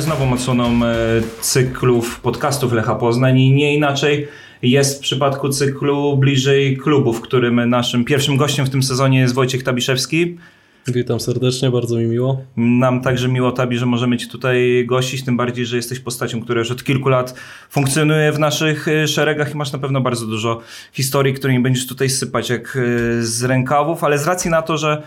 Ruszamy z nową odsłoną e, cyklów podcastów Lecha Poznań i nie inaczej jest w przypadku cyklu bliżej klubu, w którym naszym pierwszym gościem w tym sezonie jest Wojciech Tabiszewski. Witam serdecznie, bardzo mi miło. Nam także miło, Tabi, że możemy Cię tutaj gościć, tym bardziej, że jesteś postacią, która już od kilku lat funkcjonuje w naszych e, szeregach i masz na pewno bardzo dużo historii, którymi będziesz tutaj sypać jak e, z rękawów, ale z racji na to, że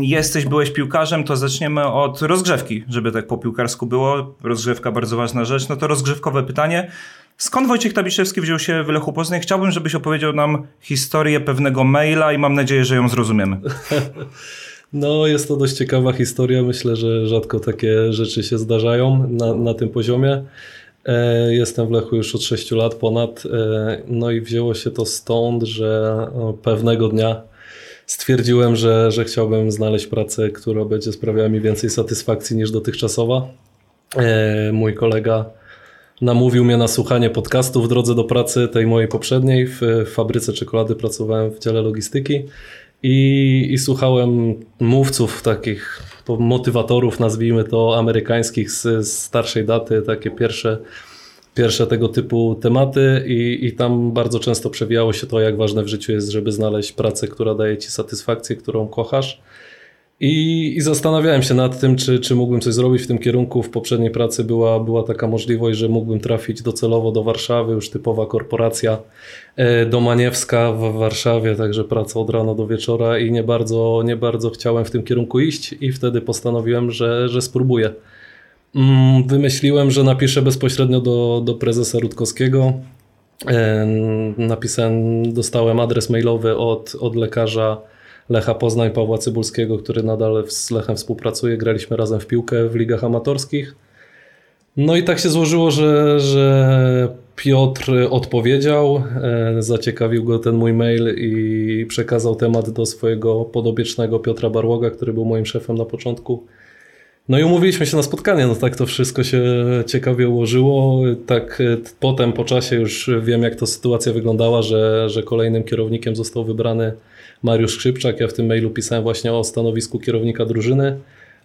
jesteś, byłeś piłkarzem, to zaczniemy od rozgrzewki, żeby tak po piłkarsku było. Rozgrzewka bardzo ważna rzecz. No to rozgrzewkowe pytanie. Skąd Wojciech Tabiszewski wziął się w Lechu Poznań? Chciałbym, żebyś opowiedział nam historię pewnego maila i mam nadzieję, że ją zrozumiemy. No, jest to dość ciekawa historia. Myślę, że rzadko takie rzeczy się zdarzają na, na tym poziomie. E, jestem w Lechu już od 6 lat ponad. E, no i wzięło się to stąd, że pewnego dnia stwierdziłem, że, że chciałbym znaleźć pracę, która będzie sprawiała mi więcej satysfakcji niż dotychczasowa. E, mój kolega namówił mnie na słuchanie podcastu w drodze do pracy tej mojej poprzedniej. W fabryce czekolady pracowałem w dziale logistyki i, i słuchałem mówców takich motywatorów, nazwijmy to amerykańskich z, z starszej daty, takie pierwsze pierwsze tego typu tematy i, i tam bardzo często przewijało się to, jak ważne w życiu jest, żeby znaleźć pracę, która daje ci satysfakcję, którą kochasz. I, I, zastanawiałem się nad tym, czy, czy mógłbym coś zrobić w tym kierunku. W poprzedniej pracy była, była taka możliwość, że mógłbym trafić docelowo do Warszawy, już typowa korporacja e, domaniewska w Warszawie, także praca od rana do wieczora i nie bardzo, nie bardzo chciałem w tym kierunku iść i wtedy postanowiłem, że, że spróbuję. Mm, wymyśliłem, że napiszę bezpośrednio do, do prezesa Rutkowskiego. Napisałem, dostałem adres mailowy od, od lekarza Lecha Poznań, Pawła Cybulskiego, który nadal z Lechem współpracuje. Graliśmy razem w piłkę w ligach amatorskich. No i tak się złożyło, że, że Piotr odpowiedział, e, zaciekawił go ten mój mail i przekazał temat do swojego podobiecznego Piotra Barłoga, który był moim szefem na początku. No i umówiliśmy się na spotkanie, no tak to wszystko się ciekawie ułożyło. Tak e, potem po czasie już wiem jak to sytuacja wyglądała, że, że kolejnym kierownikiem został wybrany Mariusz Skrzypczak. Ja w tym mailu pisałem właśnie o stanowisku kierownika drużyny,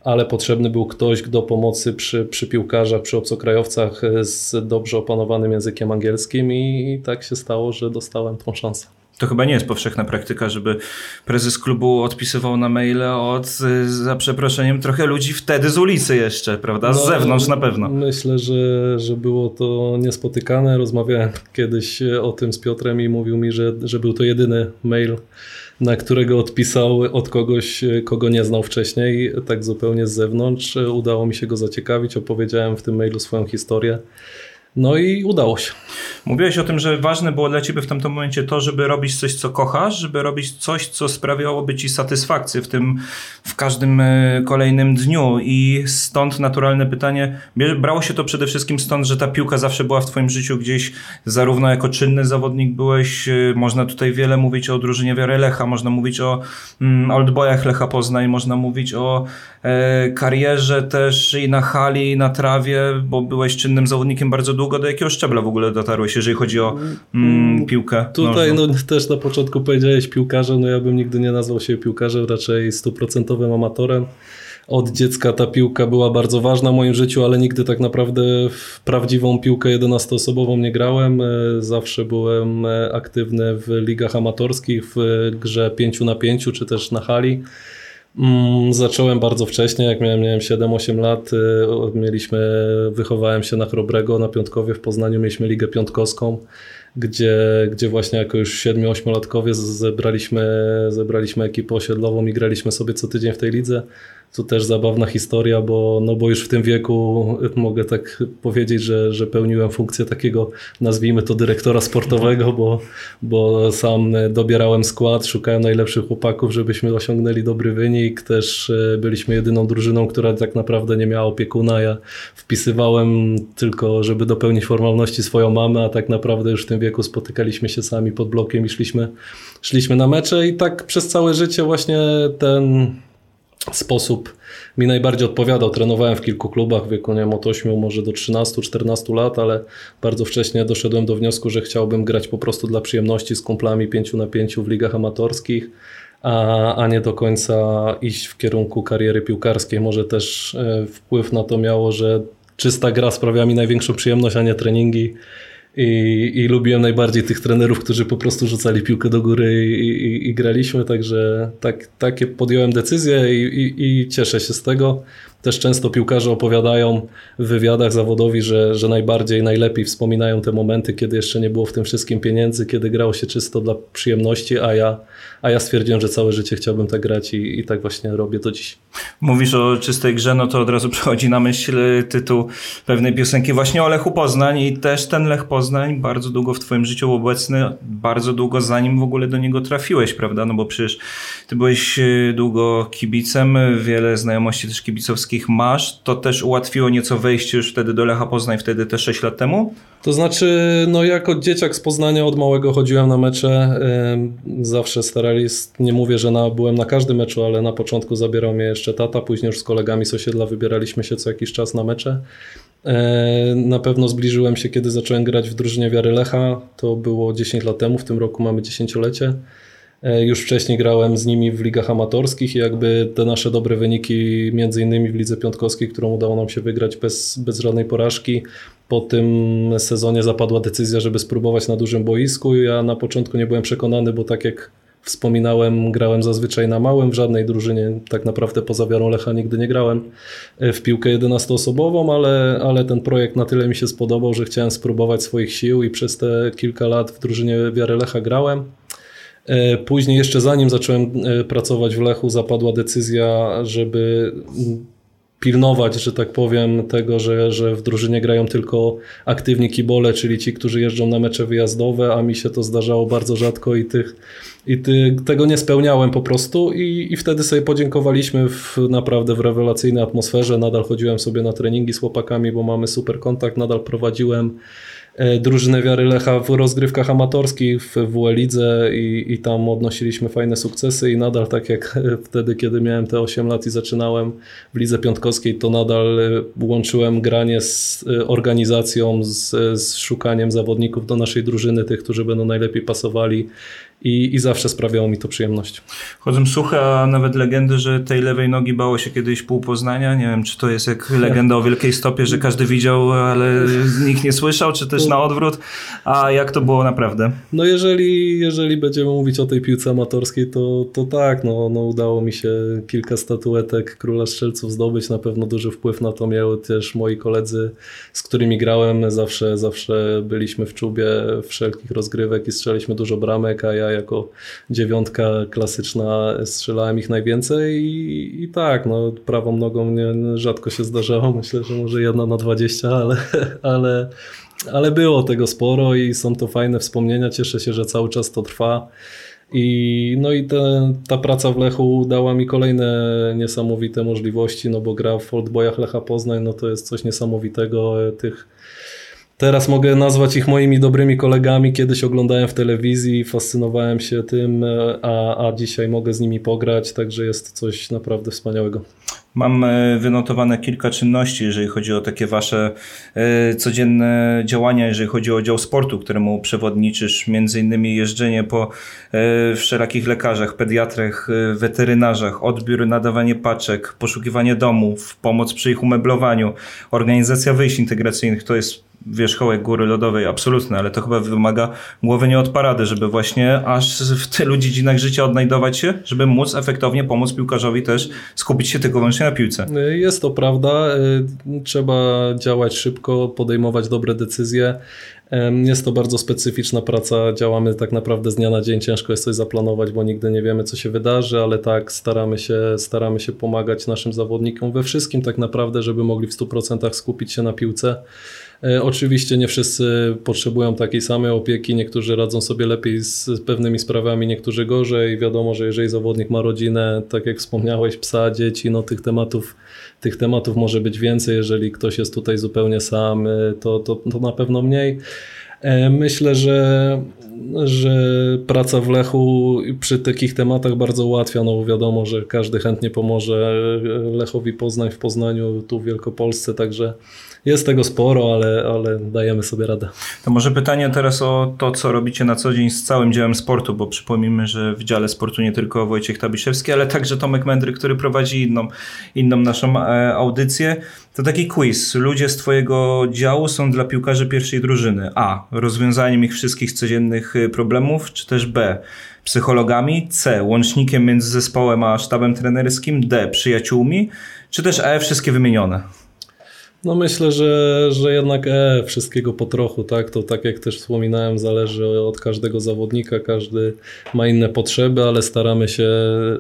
ale potrzebny był ktoś do pomocy przy, przy piłkarzach, przy obcokrajowcach z dobrze opanowanym językiem angielskim i, i tak się stało, że dostałem tą szansę. To chyba nie jest powszechna praktyka, żeby prezes klubu odpisywał na maile od, za przeproszeniem, trochę ludzi wtedy z ulicy jeszcze, prawda? Z no, zewnątrz na pewno. Myślę, że, że było to niespotykane. Rozmawiałem kiedyś o tym z Piotrem i mówił mi, że, że był to jedyny mail na którego odpisał od kogoś, kogo nie znał wcześniej, tak zupełnie z zewnątrz. Udało mi się go zaciekawić, opowiedziałem w tym mailu swoją historię. No i udało się. Mówiłeś o tym, że ważne było dla ciebie w tamtym momencie to, żeby robić coś, co kochasz, żeby robić coś, co sprawiałoby ci satysfakcję w tym, w każdym e, kolejnym dniu i stąd naturalne pytanie, brało się to przede wszystkim stąd, że ta piłka zawsze była w twoim życiu gdzieś, zarówno jako czynny zawodnik byłeś, e, można tutaj wiele mówić o drużynie Wiary Lecha, można mówić o mm, Oldboyach Lecha Poznań, można mówić o e, karierze też i na hali, i na trawie, bo byłeś czynnym zawodnikiem bardzo długo. Do jakiego szczebla w ogóle dotarłeś, jeżeli chodzi o mm, piłkę? Tutaj no, też na początku powiedziałeś piłkarze, no ja bym nigdy nie nazwał się piłkarzem, raczej stuprocentowym amatorem. Od dziecka ta piłka była bardzo ważna w moim życiu, ale nigdy tak naprawdę w prawdziwą piłkę 11-osobową nie grałem. E, zawsze byłem e, aktywny w ligach amatorskich, w grze 5 na 5 czy też na hali. Mm, zacząłem bardzo wcześnie, jak miałem, miałem 7-8 lat. Y, mieliśmy, wychowałem się na Chrobrego, na Piątkowie w Poznaniu mieliśmy Ligę Piątkowską, gdzie, gdzie właśnie jako już 7-8-latkowie zebraliśmy, zebraliśmy ekipę osiedlową i graliśmy sobie co tydzień w tej lidze. To też zabawna historia, bo, no bo już w tym wieku mogę tak powiedzieć, że, że pełniłem funkcję takiego, nazwijmy to dyrektora sportowego, bo, bo sam dobierałem skład, szukałem najlepszych chłopaków, żebyśmy osiągnęli dobry wynik. Też e, byliśmy jedyną drużyną, która tak naprawdę nie miała opiekuna. Ja wpisywałem tylko, żeby dopełnić formalności swoją mamę, a tak naprawdę już w tym wieku spotykaliśmy się sami pod blokiem i szliśmy, szliśmy na mecze i tak przez całe życie właśnie ten sposób mi najbardziej odpowiadał. Trenowałem w kilku klubach w wieku nie wiem, od 8 może do 13-14 lat, ale bardzo wcześnie doszedłem do wniosku, że chciałbym grać po prostu dla przyjemności z kumplami 5 na 5 w ligach amatorskich. a, a nie do końca iść w kierunku kariery piłkarskiej. Może też e, wpływ na to miało, że czysta gra sprawia mi największą przyjemność, a nie treningi. I, I, lubiłem najbardziej tych trenerów, którzy po prostu rzucali piłkę do góry i, i, i graliśmy, także tak, takie podjąłem decyzje i, cieszę się z tego. Też często piłkarze opowiadają w wywiadach zawodowi, że, że najbardziej, najlepiej wspominają te momenty, kiedy jeszcze nie było w tym wszystkim pieniędzy, kiedy grało się czysto dla przyjemności, a ja, a ja stwierdziłem, że całe życie chciałbym tak grać i, i tak właśnie robię do dziś. Mówisz o czystej grze, no to od razu przychodzi na myśl tytuł pewnej piosenki właśnie o Lechu Poznań i też ten Lech Poznań bardzo długo w twoim życiu obecny, bardzo długo zanim w ogóle do niego trafiłeś, prawda? No bo przecież ty byłeś e, długo kibicem, wiele znajomości też kibicowskich wszystkich masz, to też ułatwiło nieco wejście już wtedy do Lecha Poznań, wtedy te 6 lat temu? To znaczy, no jako dzieciak z Poznania od małego chodziłem na mecze, zawsze starali, nie mówię, że na, byłem na każdym meczu, ale na początku zabierał mnie jeszcze tata, później już z kolegami z osiedla wybieraliśmy się co jakiś czas na mecze. E, na pewno zbliżyłem się, kiedy zacząłem grać w drużynie Wiary Lecha, to było 10 lat temu, w tym roku mamy dziesięciolecie. E, już wcześniej grałem z nimi w ligach amatorskich i jakby te nasze dobre wyniki, między innymi w lidze piątkowskiej, którą udało nam się wygrać bez, bez żadnej porażki, po tym sezonie zapadła decyzja, żeby spróbować na dużym boisku. Ja na początku nie byłem przekonany, bo tak jak wspominałem, grałem zazwyczaj na małym, w żadnej drużynie tak naprawdę poza Wiarą Lecha nigdy nie grałem e, w piłkę 11-osobową, ale, ale ten projekt na tyle mi się spodobał, że chciałem spróbować swoich sił i przez te kilka lat w drużynie Wiary Lecha grałem. E, później, jeszcze zanim zacząłem e, pracować w Lechu, zapadła decyzja, żeby pilnować, że tak powiem, tego, że, że w drużynie grają tylko aktywni kibole, czyli ci, którzy jeżdżą na mecze wyjazdowe, a mi się to zdarzało bardzo rzadko i tych i ty, tego nie spełniałem po prostu i, i wtedy sobie podziękowaliśmy w, naprawdę w rewelacyjnej atmosferze. Nadal chodziłem sobie na treningi z chłopakami, bo mamy super kontakt, nadal prowadziłem E, drużynę Wiary Lecha w rozgrywkach amatorskich w WE i, i tam odnosiliśmy fajne sukcesy i nadal tak jak wtedy, kiedy miałem te 8 lat i zaczynałem w Lidze Piątkowskiej, to nadal e, łączyłem granie z e, organizacją, z, z szukaniem zawodników do naszej drużyny, tych, którzy będą najlepiej pasowali i, i zawsze sprawiało mi to przyjemność. Chodzą suche, a nawet legendy, że tej lewej nogi bało się kiedyś pół Poznania. Nie wiem, czy to jest jak legenda o wielkiej stopie, że każdy widział, ale nikt nie słyszał, czy też na odwrót. A jak to było naprawdę? No jeżeli, jeżeli będziemy mówić o tej piłce amatorskiej, to, to tak, no, no udało mi się kilka statuetek Króla Strzelców zdobyć. Na pewno duży wpływ na to miały też moi koledzy, z którymi grałem. Zawsze, zawsze byliśmy w czubie wszelkich rozgrywek i strzeliśmy dużo bramek, a ja jako dziewiątka klasyczna strzelałem ich najwięcej i, i tak, no, prawą nogą nie, rzadko się zdarzało, myślę, że może jedna na dwadzieścia, ale, ale, ale było tego sporo i są to fajne wspomnienia, cieszę się, że cały czas to trwa. I, no i te, ta praca w Lechu dała mi kolejne niesamowite możliwości, no bo gra w Oldboyach Lecha Poznań, no to jest coś niesamowitego. Tych Teraz mogę nazwać ich moimi dobrymi kolegami. Kiedyś oglądałem w telewizji, fascynowałem się tym, a, a dzisiaj mogę z nimi pograć, także jest coś naprawdę wspaniałego. Mam e, wynotowane kilka czynności, jeżeli chodzi o takie wasze e, codzienne działania, jeżeli chodzi o dział sportu, któremu przewodniczysz, między innymi jeżdżenie po e, wszelakich lekarzach, pediatrach, weterynarzach, odbiór, nadawanie paczek, poszukiwanie domów, pomoc przy ich umeblowaniu, organizacja wyjść integracyjnych, to jest wierzchołek góry lodowej, absolutny, ale to chyba wymaga głowy nie od parady, żeby właśnie aż w tylu dziedzinach życia odnajdować się, żeby móc efektownie pomóc piłkarzowi też skupić się tylko wyłącznie na piłce. Jest to prawda. Trzeba działać szybko, podejmować dobre decyzje. Jest to bardzo specyficzna praca, działamy tak naprawdę z dnia na dzień, ciężko jest coś zaplanować, bo nigdy nie wiemy co się wydarzy, ale tak staramy się, staramy się pomagać naszym zawodnikom we wszystkim tak naprawdę, żeby mogli w 100% skupić się na piłce. E, oczywiście nie wszyscy potrzebują takiej samej opieki, niektórzy radzą sobie lepiej z pewnymi sprawami, niektórzy gorzej. Wiadomo, że jeżeli zawodnik ma rodzinę, tak jak wspomniałeś, psa, dzieci, no tych tematów, tych tematów może być więcej. Jeżeli ktoś jest tutaj zupełnie sam, e, to, to, to na pewno mniej. E, myślę, że że praca w Lechu przy takich tematach bardzo ułatwia, no wiadomo, że każdy chętnie pomoże Lechowi Poznań w Poznaniu, tu w Wielkopolsce, także jest tego sporo, ale, ale dajemy sobie radę. To może pytanie teraz o to, co robicie na co dzień z całym działem sportu, bo przypomnijmy, że w dziale sportu nie tylko Wojciech Tabiszewski, ale także Tomek Mędry, który prowadzi inną, inną naszą e, audycję. To taki quiz. Ludzie z Twojego działu są dla piłkarzy pierwszej drużyny. A. Rozwiązaniem ich wszystkich codziennych e, problemów, czy też B. Psychologami. C. Łącznikiem między zespołem a sztabem trenerskim. D. Przyjaciółmi. Czy też E. Wszystkie wymienione. No myślę, że, że jednak e, wszystkiego po trochu, tak? To tak jak też wspominałem, zależy od każdego zawodnika, każdy ma inne potrzeby, ale staramy się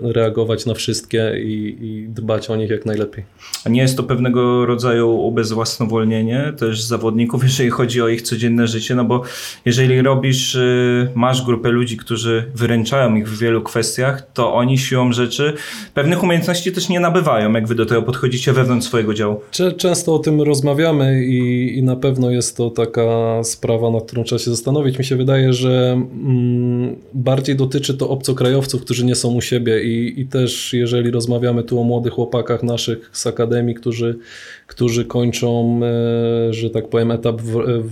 reagować na wszystkie i, i dbać o nich jak najlepiej. A nie jest to pewnego rodzaju ubezwłasnowolnienie też zawodników, jeżeli chodzi o ich codzienne życie, no bo jeżeli robisz, y, masz grupę ludzi, którzy wyręczają ich w wielu kwestiach, to oni siłą rzeczy pewnych umiejętności też nie nabywają, jak wy do tego podchodzicie wewnątrz swojego działu. Często o tym tym rozmawiamy i, i na pewno jest to taka sprawa, nad którą trzeba się zastanowić. Mi się wydaje, że mm, bardziej dotyczy to obcokrajowców, którzy nie są u siebie i, i też jeżeli rozmawiamy tu o młodych chłopakach naszych z akademii, którzy, którzy kończą, e, że tak powiem, etap w,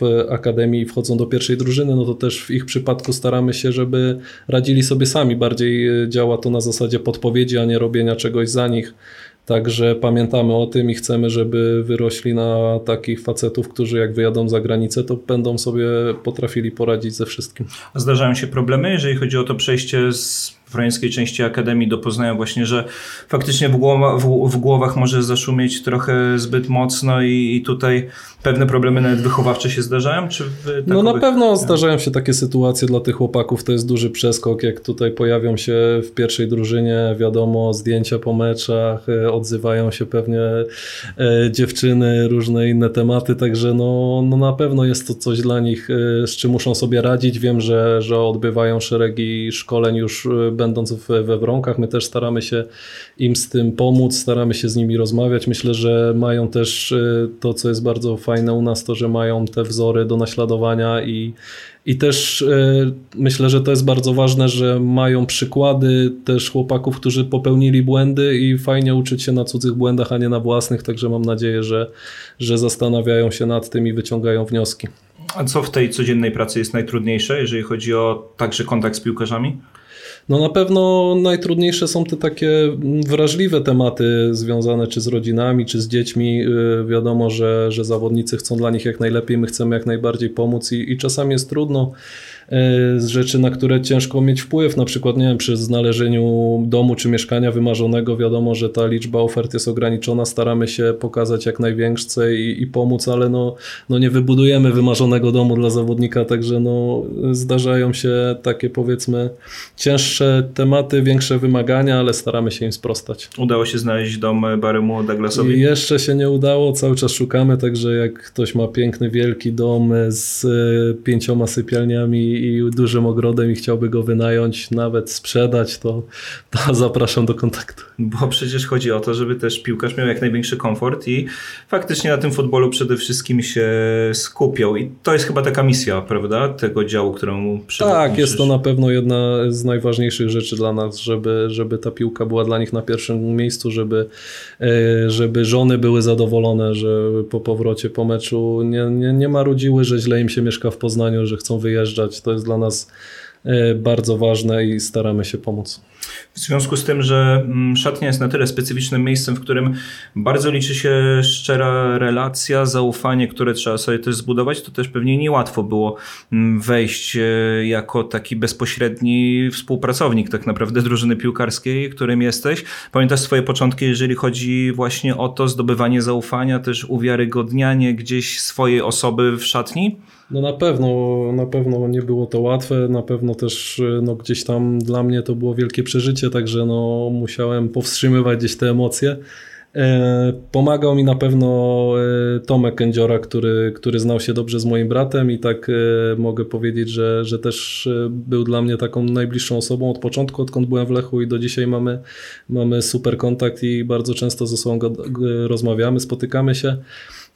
w akademii i wchodzą do pierwszej drużyny, no to też w ich przypadku staramy się, żeby radzili sobie sami. Bardziej e, działa to na zasadzie podpowiedzi, a nie robienia czegoś za nich. Także pamiętamy o tym i chcemy, żeby wyrośli na takich facetów, którzy jak wyjadą za granicę, to będą sobie potrafili poradzić ze wszystkim. A zdarzają się problemy, jeżeli chodzi o to przejście z wrońskiej części Akademii do Poznania właśnie, że faktycznie w, głowa, w, w głowach może zaszumieć trochę zbyt mocno i, i, tutaj pewne problemy nawet wychowawcze się zdarzają? Czy no na pewno zdarzają się takie sytuacje dla tych chłopaków, to jest duży przeskok, jak tutaj pojawią się w pierwszej drużynie, wiadomo, zdjęcia po meczach, e, odzywają się pewnie e, dziewczyny, różne inne tematy, także no, no na pewno jest to coś dla nich, e, z czym muszą sobie radzić. Wiem, że, że odbywają szeregi szkoleń już będąc we wronkach, my też staramy się im z tym pomóc, staramy się z nimi rozmawiać. Myślę, że mają też y, to, co jest bardzo fajne u nas, to, że mają te wzory do naśladowania i, i też y, myślę, że to jest bardzo ważne, że mają przykłady też chłopaków, którzy popełnili błędy i fajnie uczyć się na cudzych błędach, a nie na własnych, także mam nadzieję, że, że zastanawiają się nad tym i wyciągają wnioski. A co w tej codziennej pracy jest najtrudniejsze, jeżeli chodzi o także kontakt z piłkarzami? No na pewno najtrudniejsze są te takie wrażliwe tematy związane czy z rodzinami, czy z dziećmi. Y, wiadomo, że, że zawodnicy chcą dla nich jak najlepiej, my chcemy jak najbardziej pomóc i, i czasami jest trudno z rzeczy, na które ciężko mieć wpływ, na przykład, nie wiem, przy znalezieniu domu czy mieszkania wymarzonego, wiadomo, że ta liczba ofert jest ograniczona, staramy się pokazać jak największe i, i pomóc, ale no, no nie wybudujemy wymarzonego domu dla zawodnika, także no zdarzają się takie powiedzmy cięższe tematy, większe wymagania, ale staramy się im sprostać. Udało się znaleźć dom Baremu Douglasowi? I jeszcze się nie udało, cały czas szukamy, także jak ktoś ma piękny, wielki dom z pięcioma sypialniami i dużym ogrodem i chciałby go wynająć, nawet sprzedać, to, to zapraszam do kontaktu. Bo przecież chodzi o to, żeby też piłkarz miał jak największy komfort i faktycznie na tym futbolu przede wszystkim się skupiał. I to jest chyba taka misja, prawda, tego działu, którą Tak, jest to na pewno jedna z najważniejszych rzeczy dla nas, żeby, żeby ta piłka była dla nich na pierwszym miejscu, żeby, e, żeby żony były zadowolone, że po powrocie po meczu nie, nie, nie marudziły, że źle im się mieszka w Poznaniu, że chcą wyjeżdżać to jest dla nas e, bardzo ważne i staramy się pomóc. W związku z tym, że mm, szatnia jest na tyle specyficznym miejscem, w którym bardzo liczy się szczera relacja, zaufanie, które trzeba sobie też zbudować, to też pewnie niełatwo było mm, wejść e, jako taki bezpośredni współpracownik tak naprawdę drużyny piłkarskiej, którym jesteś. Pamiętasz swoje początki, jeżeli chodzi właśnie o to zdobywanie zaufania, też uwiarygodnianie gdzieś swojej osoby w szatni? No na pewno, na pewno nie było to łatwe, na pewno też no, gdzieś tam dla mnie to było wielkie przeżycie, także no, musiałem powstrzymywać gdzieś te emocje. E, pomagał mi na pewno e, Tomek Kędziora, który, który znał się dobrze z moim bratem i tak e, mogę powiedzieć, że, że też był dla mnie taką najbliższą osobą od początku, odkąd byłem w Lechu i do dzisiaj mamy, mamy super kontakt i bardzo często ze sobą rozmawiamy, spotykamy się.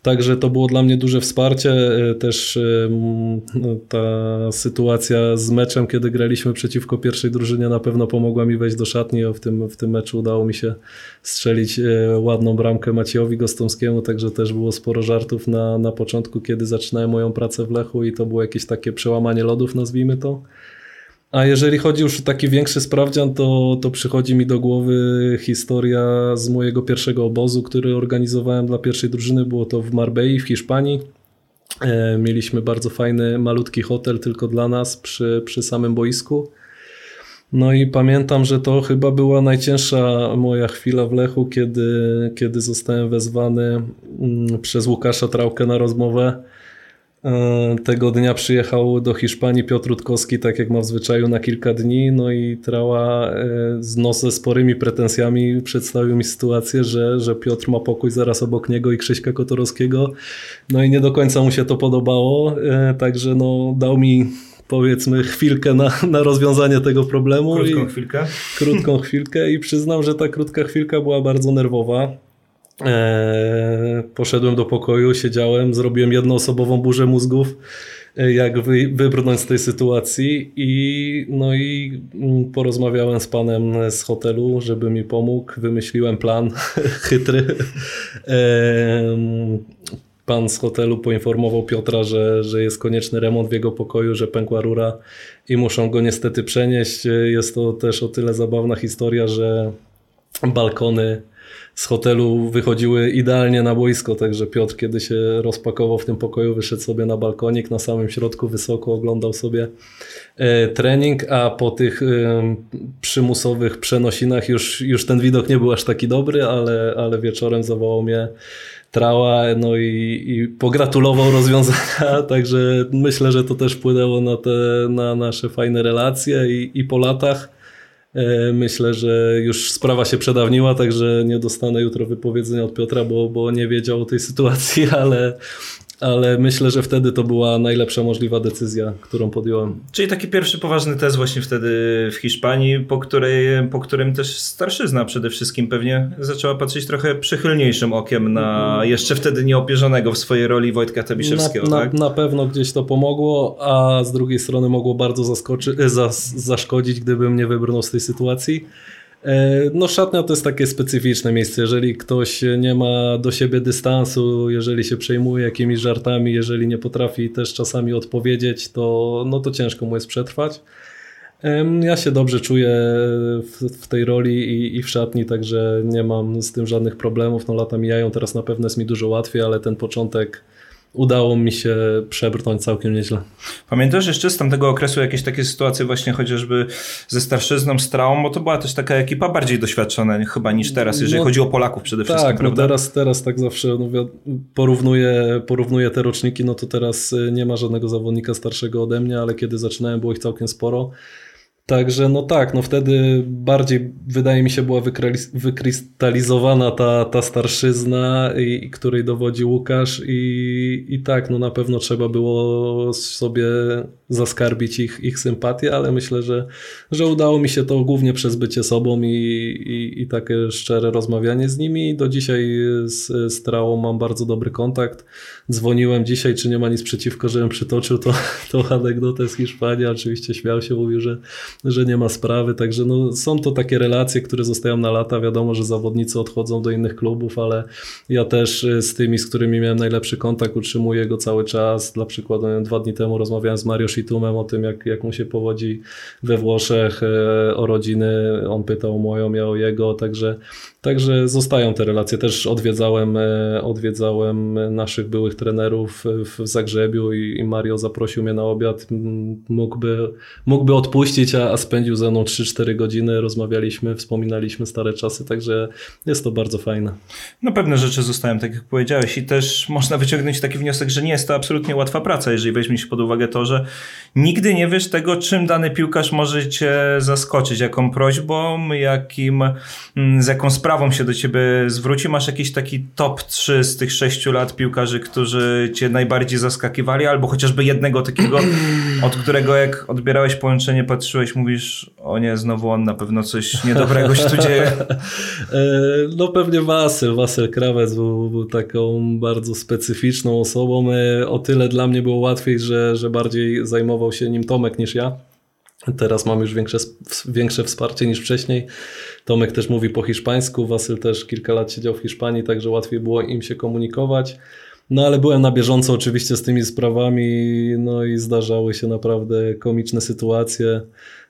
Także to było dla mnie duże wsparcie. E, też e, no, ta sytuacja z meczem, kiedy graliśmy przeciwko pierwszej drużynie, na pewno pomogła mi wejść do szatni. W tym, w tym meczu udało mi się strzelić e, ładną bramkę Maciejowi Gostomskiemu, także też było sporo żartów na, na początku, kiedy zaczynałem moją pracę w Lechu i to było jakieś takie przełamanie lodów, nazwijmy to. A jeżeli chodzi już o taki większy sprawdzian, to, to przychodzi mi do głowy historia z mojego pierwszego obozu, który organizowałem dla pierwszej drużyny. Było to w Marbei w Hiszpanii. E, mieliśmy bardzo fajny, malutki hotel tylko dla nas przy, przy samym boisku. No i pamiętam, że to chyba była najcięższa moja chwila w Lechu, kiedy, kiedy zostałem wezwany mm, przez Łukasza Trałkę na rozmowę tego dnia przyjechał do Hiszpanii Piotr Rutkowski, tak jak ma w zwyczaju, na kilka dni. No i Trała e, z nosem sporymi pretensjami przedstawił mi sytuację, że, że Piotr ma pokój zaraz obok niego i Krzyśka Kotorowskiego. No i nie do końca mu się to podobało, e, także no, dał mi powiedzmy chwilkę na, na rozwiązanie tego problemu. Krótką chwilkę. Krótką chwilkę i przyznam, że ta krótka chwilka była bardzo nerwowa. Eee, poszedłem do pokoju, siedziałem, zrobiłem jednoosobową burzę mózgów, e, jak wy, wybrnąć z tej sytuacji i no i mm, porozmawiałem z panem z hotelu, żeby mi pomógł, wymyśliłem plan chytry. Eee, pan z hotelu poinformował Piotra, że, że jest konieczny remont w jego pokoju, że pękła rura i muszą go niestety przenieść. Jest to też o tyle zabawna historia, że balkony z hotelu wychodziły idealnie na boisko, także Piotr kiedy się rozpakował w tym pokoju, wyszedł sobie na balkonik, na samym środku wysoko oglądał sobie e, trening, a po tych e, przymusowych przenosinach już, już ten widok nie był aż taki dobry, ale, ale wieczorem zawołał mnie Trała, no i, i pogratulował rozwiązania, także myślę, że to też wpłynęło na te na nasze fajne relacje i, i po latach myślę, że już sprawa się przedawniła, także nie dostanę jutro wypowiedzenia od Piotra, bo, bo nie wiedział o tej sytuacji, ale, ale myślę, że wtedy to była najlepsza możliwa decyzja, którą podjąłem. Czyli taki pierwszy poważny test właśnie wtedy w Hiszpanii, po, której, po którym też starszyzna przede wszystkim pewnie zaczęła patrzeć trochę przychylniejszym okiem na jeszcze wtedy nieopierzonego w swojej roli Wojtka Tebiszewskiego. Na, tak? na, na pewno gdzieś to pomogło, a z drugiej strony mogło bardzo zaskoczy, zas, zaszkodzić, gdybym nie wybrnął z tej sytuacji. E, no szatnia to jest takie specyficzne miejsce, jeżeli ktoś nie ma do siebie dystansu, jeżeli się przejmuje jakimiś żartami, jeżeli nie potrafi też czasami odpowiedzieć, to, no to ciężko mu jest przetrwać. Ja się dobrze czuję w, w tej roli i, i, w szatni, także nie mam z tym żadnych problemów. No lata mijają, teraz na pewno jest mi dużo łatwiej, ale ten początek udało mi się przebrnąć całkiem nieźle. Pamiętasz jeszcze z tamtego okresu jakieś takie sytuacje właśnie chociażby ze starszyzną, z traumą, bo to była też taka ekipa bardziej doświadczona chyba niż teraz, jeżeli no, chodzi o Polaków przede wszystkim, Tak, no teraz, teraz tak zawsze no, porównuję, porównuję te roczniki, no to teraz y, nie ma żadnego zawodnika starszego ode mnie, ale kiedy zaczynałem było ich całkiem sporo. Także no tak, no wtedy bardziej wydaje mi się była wykrystalizowana ta, ta starszyzna, i, której dowodzi Łukasz i, i tak, no na pewno trzeba było sobie zaskarbić ich, ich sympatię, ale myślę, że, że udało mi się to głównie przez bycie sobą i, i, i takie szczere rozmawianie z nimi. Do dzisiaj z, z Trałą mam bardzo dobry kontakt. Dzwoniłem dzisiaj, czy nie ma nic przeciwko, żebym przytoczył to, tą anegdotę z Hiszpanii. Oczywiście śmiał się, mówił, że że nie ma sprawy, także no, są to takie relacje, które zostają na lata. Wiadomo, że zawodnicy odchodzą do innych klubów, ale ja też y, z tymi, z którymi miałem najlepszy kontakt, utrzymuję go cały czas. Dla przykładu dwa dni temu rozmawiałem z Mario Shitumem o tym, jak, jak mu się powodzi we Włoszech, e, o rodziny. On pytał moją, ja o jego, także Także zostają te relacje. Też odwiedzałem, e, odwiedzałem naszych byłych trenerów w Zagrzebiu i Mario zaprosił mnie na obiad. Mógłby, mógłby odpuścić, a, a spędził ze mną 3-4 godziny. Rozmawialiśmy, wspominaliśmy stare czasy, także jest to bardzo fajne. No pewne rzeczy zostają, tak jak powiedziałeś i też można wyciągnąć taki wniosek, że nie jest to absolutnie łatwa praca, jeżeli weźmie się pod uwagę to, że nigdy nie wiesz tego, czym dany piłkarz może cię zaskoczyć, jaką prośbą, jakim, z jaką sprawą sprawą się do ciebie zwróci. Masz jakiś taki top 3 z tych 6 lat piłkarzy, którzy cię najbardziej zaskakiwali, albo chociażby jednego takiego, od którego jak odbierałeś połączenie, patrzyłeś, mówisz, o nie, znowu on na pewno coś niedobrego się tu dzieje? no pewnie Wasyl. Wasyl Krawec był, był, taką bardzo specyficzną osobą. O tyle dla mnie było łatwiej, że, że bardziej zajmował się nim Tomek niż ja. Teraz mam już większe, większe wsparcie niż wcześniej. Tomek też mówi po hiszpańsku, Wasyl też kilka lat siedział w Hiszpanii, także łatwiej było im się komunikować. No ale byłem na bieżąco oczywiście z tymi sprawami, no i zdarzały się naprawdę komiczne sytuacje.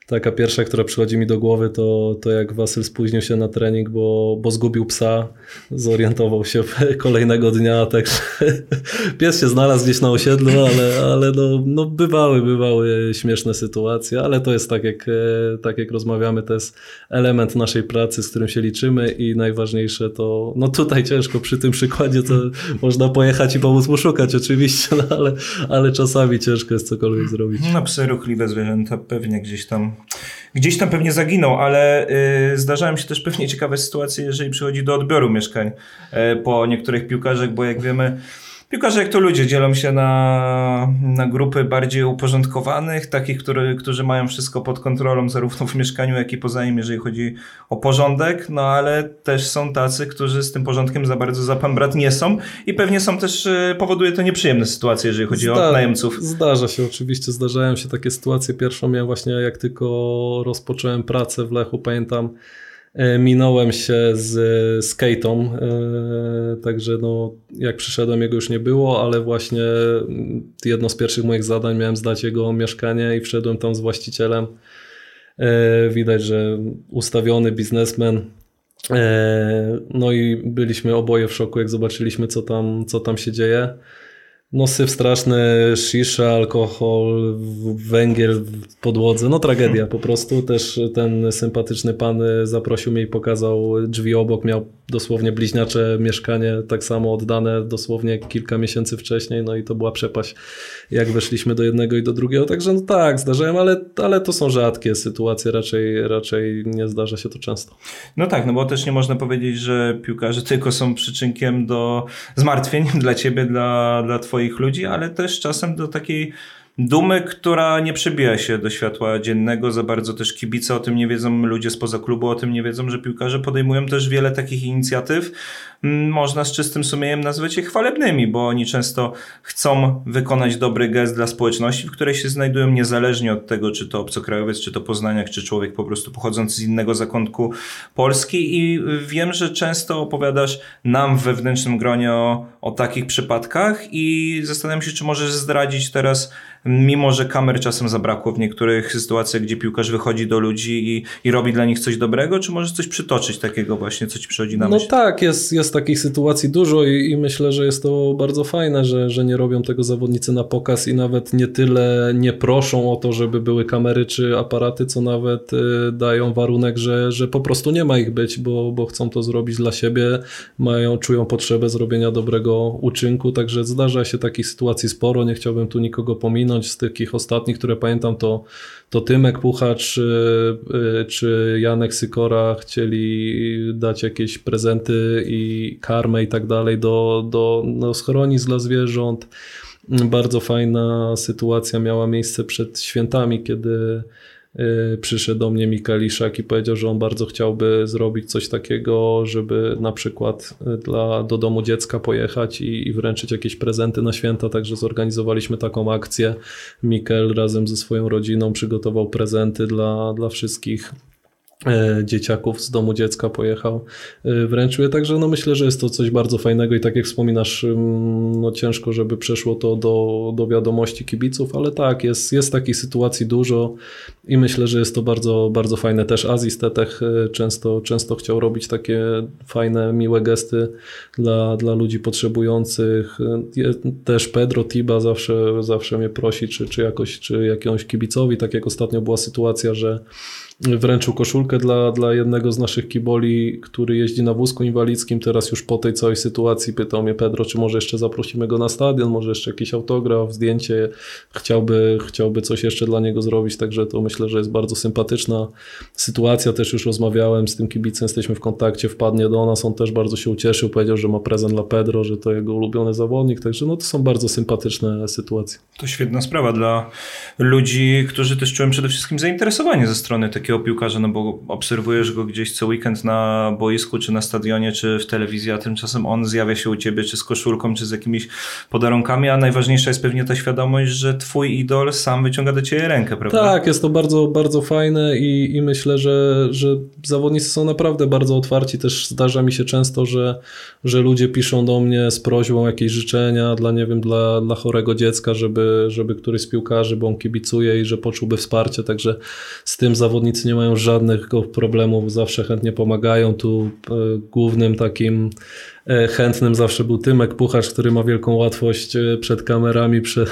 Taka pierwsza, która przychodzi mi do głowy, to, to jak Wasyl spóźnił się na trening, bo, bo zgubił psa, zorientował się kolejnego dnia, także pies się znalazł gdzieś na osiedlu, ale, ale no, no bywały, bywały śmieszne sytuacje, ale to jest tak jak, e, tak jak rozmawiamy, to jest element naszej pracy, z którym się liczymy i najważniejsze to, no tutaj ciężko przy tym przykładzie, to można pojechać i pomóc mu szukać oczywiście, no ale, ale czasami ciężko jest cokolwiek zrobić. No psy ruchliwe zwierzęta pewnie gdzieś tam gdzieś tam pewnie zaginął, ale y, zdarzają się też pewnie ciekawe sytuacje, jeżeli przychodzi do odbioru mieszkań y, po niektórych piłkarzach, bo jak wiemy, Piłkarze jak to ludzie dzielą się na, na grupy bardziej uporządkowanych, takich, który, którzy mają wszystko pod kontrolą zarówno w mieszkaniu, jak i poza nim, jeżeli chodzi o porządek, no ale też są tacy, którzy z tym porządkiem za bardzo za pan brat nie są i pewnie są też, e, powoduje to nieprzyjemne sytuacje, jeżeli chodzi Zda o najemców. Zdarza się oczywiście, zdarzają się takie sytuacje. Pierwszą miałem właśnie jak tylko rozpocząłem pracę w Lechu, pamiętam, minąłem się z skate'ą, e, także no, jak przyszedłem jego już nie było, ale właśnie jedno z pierwszych moich zadań miałem zdać jego mieszkanie i wszedłem tam z właścicielem. E, widać, że ustawiony biznesmen. No i byliśmy oboje w szoku, jak zobaczyliśmy, co tam, co tam się dzieje. No syf straszny, shisha, alkohol, węgiel w podłodze, no tragedia po prostu. Też ten sympatyczny pan zaprosił mnie i pokazał drzwi obok, miał dosłownie bliźniacze mieszkanie, tak samo oddane dosłownie kilka miesięcy wcześniej, no i to była przepaść, jak weszliśmy do jednego i do drugiego. Także no tak, zdarzają, ale, ale to są rzadkie sytuacje, raczej, raczej nie zdarza się to często. No tak, no bo też nie można powiedzieć, że piłkarze tylko są przyczynkiem do zmartwień dla ciebie, dla, dla twoich ludzi, ale też czasem do takiej dumy, która nie przebija się do światła dziennego. Za bardzo też kibice o tym nie wiedzą, ludzie spoza klubu o tym nie wiedzą, że piłkarze podejmują też wiele takich inicjatyw. Mm, można z czystym sumieniem nazwać je chwalebnymi, bo oni często chcą wykonać dobry gest dla społeczności, w której się znajdują niezależnie od tego, czy to obcokrajowiec, czy to poznaniak, czy człowiek po prostu pochodzący z innego zakątku Polski. I wiem, że często opowiadasz nam w wewnętrznym gronie o, o takich przypadkach i zastanawiam się, czy możesz zdradzić teraz mimo że kamer czasem zabrakło w niektórych sytuacjach, gdzie piłkarz wychodzi do ludzi i, i robi dla nich coś dobrego, czy możesz coś przytoczyć takiego właśnie, co ci przychodzi na no myśl? No tak, jest, jest takich sytuacji dużo i, i myślę, że jest to bardzo fajne, że, że nie robią tego zawodnicy na pokaz i nawet nie tyle nie proszą o to, żeby były kamery czy aparaty, co nawet y, dają warunek, że, że po prostu nie ma ich być, bo, bo chcą to zrobić dla siebie, mają, czują potrzebę zrobienia dobrego uczynku, także zdarza się takich sytuacji sporo, nie chciałbym tu nikogo pominąć, z takich ostatnich, które pamiętam, to, to Tymek Puchacz czy, y, czy Janek Sykora chcieli dać jakieś prezenty i karmę i tak dalej do, do, do schronisk dla zwierząt. Bardzo fajna sytuacja miała miejsce przed świętami, kiedy Y, przyszedł do mnie Mikaliszak i powiedział, że on bardzo chciałby zrobić coś takiego, żeby na przykład y, dla, do domu dziecka pojechać i, i wręczyć jakieś prezenty na święta, także zorganizowaliśmy taką akcję. Mikel razem ze swoją rodziną przygotował prezenty dla, dla wszystkich dzieciaków z domu dziecka pojechał, e, wręczył je, także no myślę, że jest to coś bardzo fajnego i tak jak wspominasz, mm, no ciężko, żeby przeszło to do, do wiadomości kibiców, ale tak, jest, jest takich sytuacji dużo i myślę, że jest to bardzo, bardzo fajne. Też Aziz Tetech e, często, często chciał robić takie fajne, miłe gesty dla, dla ludzi potrzebujących. Też Pedro Tiba zawsze, zawsze mnie prosi, czy, czy jakoś, czy jakiemuś kibicowi, tak jak ostatnio była sytuacja, że wręczył koszulkę dla, dla jednego z naszych kiboli, który jeździ na wózku inwalidzkim. Teraz już po tej całej sytuacji pytał mnie Pedro, czy może jeszcze zaprosimy go na stadion, może jeszcze jakiś autograf, zdjęcie. Chciałby, chciałby coś jeszcze dla niego zrobić, także to myślę, że jest bardzo sympatyczna sytuacja. Też już rozmawiałem z tym kibicem, jesteśmy w kontakcie, wpadnie do nas, on też bardzo się ucieszył, powiedział, że ma prezent dla Pedro, że to jego ulubiony zawodnik, także no to są bardzo sympatyczne sytuacje. To świetna sprawa dla ludzi, którzy też czują przede wszystkim zainteresowanie ze strony takiego piłkarza, no bo obserwujesz go gdzieś co weekend na boisku, czy na stadionie, czy w telewizji, a tymczasem on zjawia się u ciebie, czy z koszulką, czy z jakimiś podarunkami, a najważniejsza jest pewnie ta świadomość, że twój idol sam wyciąga do ciebie rękę, prawda? Tak, jest to bardzo, bardzo fajne i, i myślę, że, że zawodnicy są naprawdę bardzo otwarci. Też zdarza mi się często, że, że ludzie piszą do mnie z prośbą jakieś życzenia dla, nie wiem, dla, dla chorego dziecka, żeby, żeby któryś z piłkarzy, bo on kibicuje i że poczułby wsparcie, także z tym zawodnicy nie mają żadnych problemów, zawsze chętnie pomagają. Tu e, głównym takim E, chętnym zawsze był Tymek Pucharz, który ma wielką łatwość e, przed kamerami, przed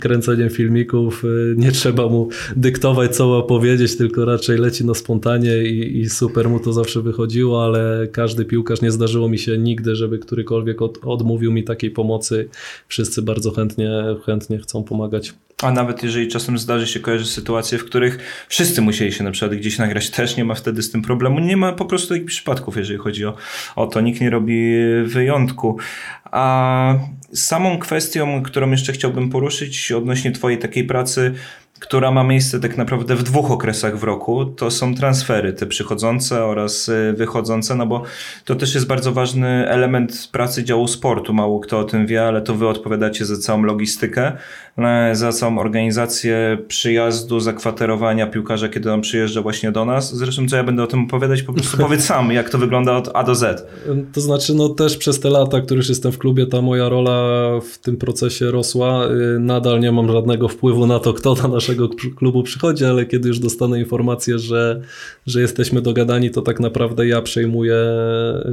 kręceniem filmików. Nie trzeba mu dyktować, co ma powiedzieć, tylko raczej leci na spontanie i, i super mu to zawsze wychodziło, ale każdy piłkarz, nie zdarzyło mi się nigdy, żeby którykolwiek od, odmówił mi takiej pomocy. Wszyscy bardzo chętnie, chętnie chcą pomagać. A nawet jeżeli czasem zdarzy się kojarzyć sytuacje, w których wszyscy musieli się na przykład gdzieś nagrać, też nie ma wtedy z tym problemu. Nie ma po prostu takich przypadków, jeżeli chodzi o, o to. Nikt nie robi wyjątku. A samą kwestią, którą jeszcze chciałbym poruszyć odnośnie Twojej takiej pracy, która ma miejsce tak naprawdę w dwóch okresach w roku, to są transfery, te przychodzące oraz y, wychodzące, no bo to też jest bardzo ważny element pracy działu sportu. Mało kto o tym wie, ale to wy odpowiadacie za całą logistykę, e, za całą organizację przyjazdu, zakwaterowania piłkarza, kiedy on przyjeżdża właśnie do nas. Zresztą co ja będę o tym opowiadać, po prostu powiedz sam, jak to wygląda od A do Z. To znaczy, no też przez te lata, które już jestem w klubie, ta moja rola w tym procesie rosła. Y, nadal nie mam żadnego wpływu na to, kto na nasz naszego klubu przychodzi, ale kiedy już dostanę informację, że, że jesteśmy dogadani, to tak naprawdę ja przejmuję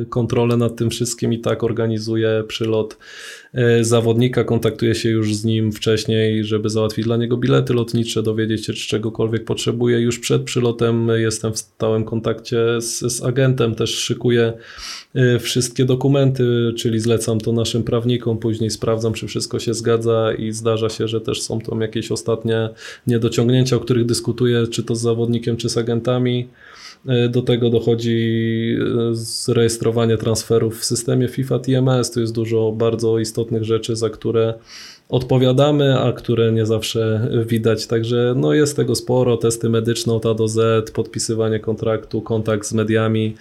kontrolę nad tym wszystkim i tak organizuję przylot zawodnika, kontaktuję się już z nim wcześniej, żeby załatwić dla niego bilety lotnicze, dowiedzieć się, czy czegokolwiek potrzebuje. Już przed przylotem jestem w stałym kontakcie z, z agentem, też szykuję Y, wszystkie dokumenty, czyli zlecam to naszym prawnikom, później sprawdzam, czy wszystko się zgadza i zdarza się, że też są tam jakieś ostatnie niedociągnięcia, o których dyskutuję, czy to z zawodnikiem, czy z agentami. Y, do tego dochodzi y, zrejestrowanie transferów w systemie FIFA TMS. Tu jest dużo bardzo istotnych rzeczy, za które odpowiadamy, a które nie zawsze widać. Także no jest tego sporo, testy medyczne od A do Z, podpisywanie kontraktu, kontakt z mediami,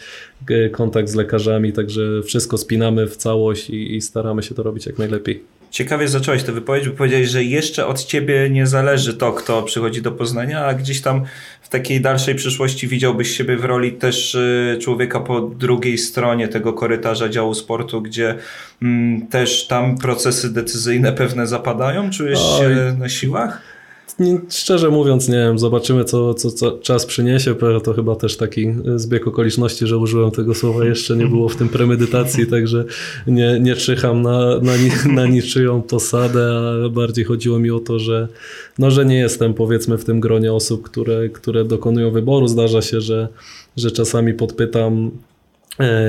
kontakt z lekarzami, także wszystko spinamy w całość i, i staramy się to robić jak najlepiej. Ciekawie zacząłeś tę wypowiedź, bo powiedziałeś, że jeszcze od ciebie nie zależy to, kto przychodzi do Poznania, a gdzieś tam w takiej dalszej przyszłości widziałbyś siebie w roli też y, człowieka po drugiej stronie tego korytarza działu sportu, gdzie mm, też tam procesy decyzyjne pewne zapadają? Czujesz się na siłach? Nie, szczerze mówiąc, nie wiem, zobaczymy, co, co, co czas przyniesie. To chyba też taki zbieg okoliczności, że użyłem tego słowa, jeszcze nie było w tym premedytacji, także nie, nie czyham na, na, na niczyją posadę, a bardziej chodziło mi o to, że, no, że nie jestem powiedzmy w tym gronie osób, które, które dokonują wyboru. Zdarza się, że, że czasami podpytam E,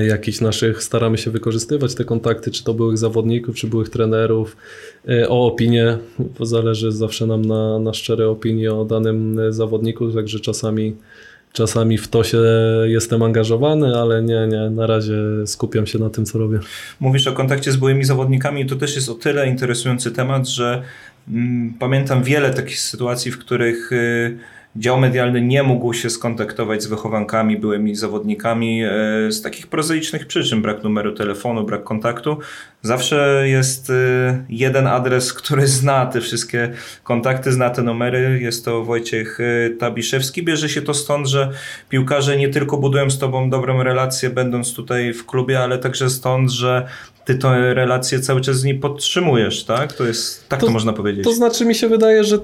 jakichś naszych, staramy się wykorzystywać te kontakty, czy to byłych zawodników, czy byłych trenerów, e, o opinię, bo zależy zawsze nam na, na szczere opinie o danym zawodniku, także czasami, czasami w to się jestem angażowany, ale nie, nie, na razie skupiam się na tym, co robię. Mówisz o kontakcie z byłymi zawodnikami, to też jest o tyle interesujący temat, że mm, pamiętam wiele takich sytuacji, w których y, Dział medialny nie mógł się skontaktować z wychowankami, byłymi zawodnikami e, z takich prozaicznych przyczyn. Brak numeru telefonu, brak kontaktu. Zawsze jest e, jeden adres, który zna te wszystkie kontakty, zna te numery. Jest to Wojciech e, Tabiszewski. Bierze się to stąd, że piłkarze nie tylko budują z tobą dobrą relację, będąc tutaj w klubie, ale także stąd, że ty tę relację cały czas z nim podtrzymujesz, tak? To jest, tak to, to można powiedzieć. To znaczy mi się wydaje, że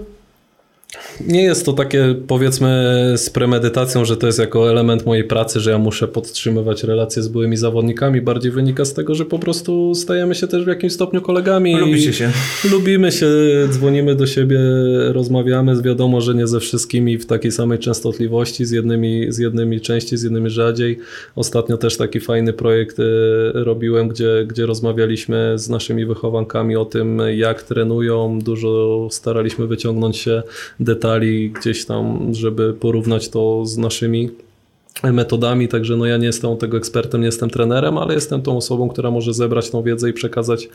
nie jest to takie powiedzmy z premedytacją, że to jest jako element mojej pracy, że ja muszę podtrzymywać relacje z byłymi zawodnikami. Bardziej wynika z tego, że po prostu stajemy się też w jakimś stopniu kolegami. Lubicie się. Lubimy się, dzwonimy do siebie, rozmawiamy. Wiadomo, że nie ze wszystkimi w takiej samej częstotliwości, z jednymi, z jednymi częściej, z jednymi rzadziej. Ostatnio też taki fajny projekt e, robiłem, gdzie, gdzie rozmawialiśmy z naszymi wychowankami o tym, jak trenują. Dużo staraliśmy wyciągnąć się detali gdzieś tam, żeby porównać to z naszymi metodami, także no ja nie jestem tego ekspertem, nie jestem trenerem, ale jestem tą osobą, która może zebrać tą wiedzę i przekazać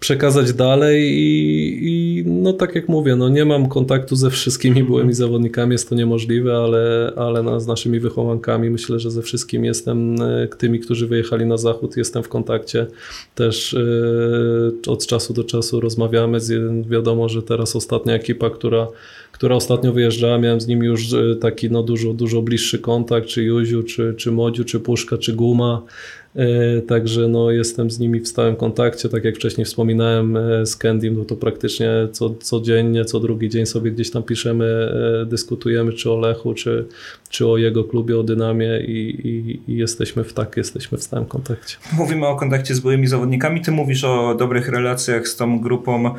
przekazać dalej i, i, no tak jak mówię, no nie mam kontaktu ze wszystkimi byłymi zawodnikami, jest to niemożliwe, ale, ale no, z naszymi wychowankami myślę, że ze wszystkimi jestem, e, tymi, którzy wyjechali na zachód, jestem w kontakcie. Też yy, od czasu do czasu rozmawiamy. Z, wiadomo, że teraz ostatnia ekipa, która która ostatnio wyjeżdżała, miałem z nimi już e, taki no, dużo, dużo bliższy kontakt, czy Juziu, czy, czy Modziu, czy Puszka, czy Guma. E, także no, jestem z nimi w stałym kontakcie. Tak jak wcześniej wspominałem e, z Kendym, no to praktycznie co, codziennie, co drugi dzień sobie gdzieś tam piszemy, e, dyskutujemy czy o Lechu, czy, czy o jego klubie, o Dynamie i, i, i jesteśmy w tak, jesteśmy w stałym kontakcie. Mówimy o kontakcie z byłymi zawodnikami. Ty mówisz o dobrych relacjach z tą grupą,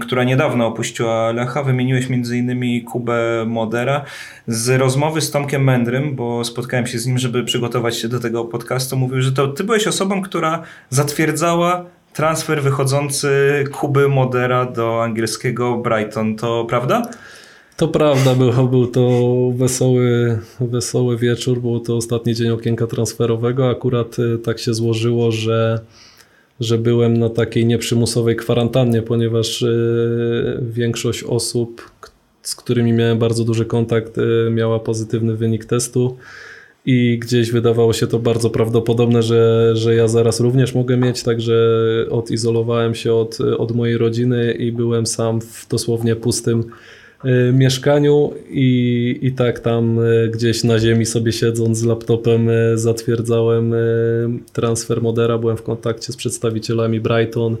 która niedawno opuściła Lecha. Wymieniłeś między innymi Kubę Modera. Z rozmowy z Tomkiem Mędrym, bo spotkałem się z nim, żeby przygotować się do tego podcastu, mówił, że to ty byłeś osobą, która zatwierdzała transfer wychodzący Kuby Modera do angielskiego Brighton. To prawda? To prawda, był, był to wesoły, wesoły wieczór, był to ostatni dzień okienka transferowego. Akurat y, tak się złożyło, że, że byłem na takiej nieprzymusowej kwarantannie, ponieważ y, większość osób, z którymi miałem bardzo duży kontakt, y, miała pozytywny wynik testu i gdzieś wydawało się to bardzo prawdopodobne, że, że ja zaraz również mogę mieć, także odizolowałem się od, od mojej rodziny i byłem sam w dosłownie pustym mieszkaniu i, i tak tam y, gdzieś na ziemi sobie siedząc z laptopem y, zatwierdzałem transfer Modera, byłem w kontakcie z przedstawicielami Brighton,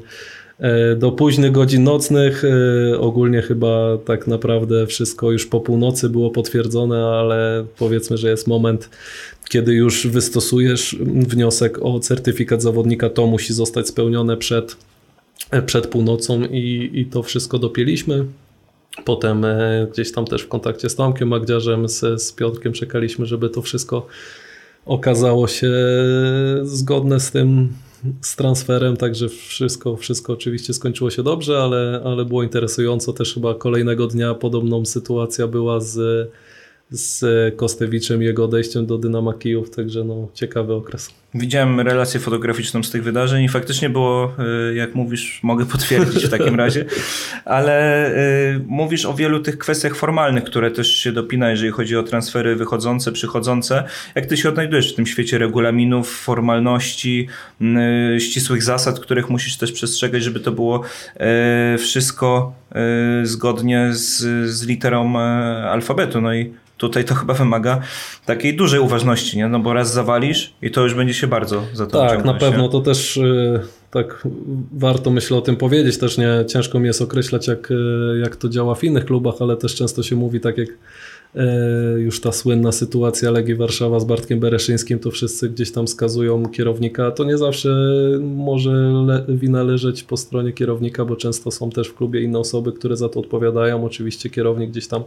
do późnych godzin nocnych. Ogólnie chyba tak naprawdę wszystko już po północy było potwierdzone, ale powiedzmy, że jest moment, kiedy już wystosujesz wniosek o certyfikat zawodnika, to musi zostać spełnione przed, przed północą i, i to wszystko dopięliśmy. Potem gdzieś tam też w kontakcie z Tomkiem Magdziarzem, z, z Piotrkiem czekaliśmy, żeby to wszystko okazało się zgodne z tym, z transferem, także wszystko, wszystko oczywiście skończyło się dobrze, ale, ale było interesująco. Też chyba kolejnego dnia podobną sytuacja była z, z Kostewiczem i jego odejściem do Dynama Kijów, także no, ciekawy okres. Widziałem relację fotograficzną z tych wydarzeń i faktycznie było, y, jak mówisz, mogę potwierdzić w takim razie, ale y, mówisz o wielu tych kwestiach formalnych, które też się dopina, jeżeli chodzi o transfery wychodzące, przychodzące. Jak ty się odnajdujesz w tym świecie regulaminów, formalności, y, ścisłych zasad, których musisz też przestrzegać, żeby to było wszystko zgodnie z, z literą alfabetu. No i Tutaj to chyba wymaga takiej dużej uważności, nie? No bo raz zawalisz i to już będzie się bardzo za to Tak, na pewno. To też y, tak warto myślę o tym powiedzieć. Też nie ciężko mi jest określać, jak, y, jak to działa w innych klubach, ale też często się mówi tak jak już ta słynna sytuacja Legii Warszawa z Bartkiem Bereszyńskim, to wszyscy gdzieś tam skazują kierownika. To nie zawsze może wina leżeć po stronie kierownika, bo często są też w klubie inne osoby, które za to odpowiadają. Oczywiście kierownik gdzieś tam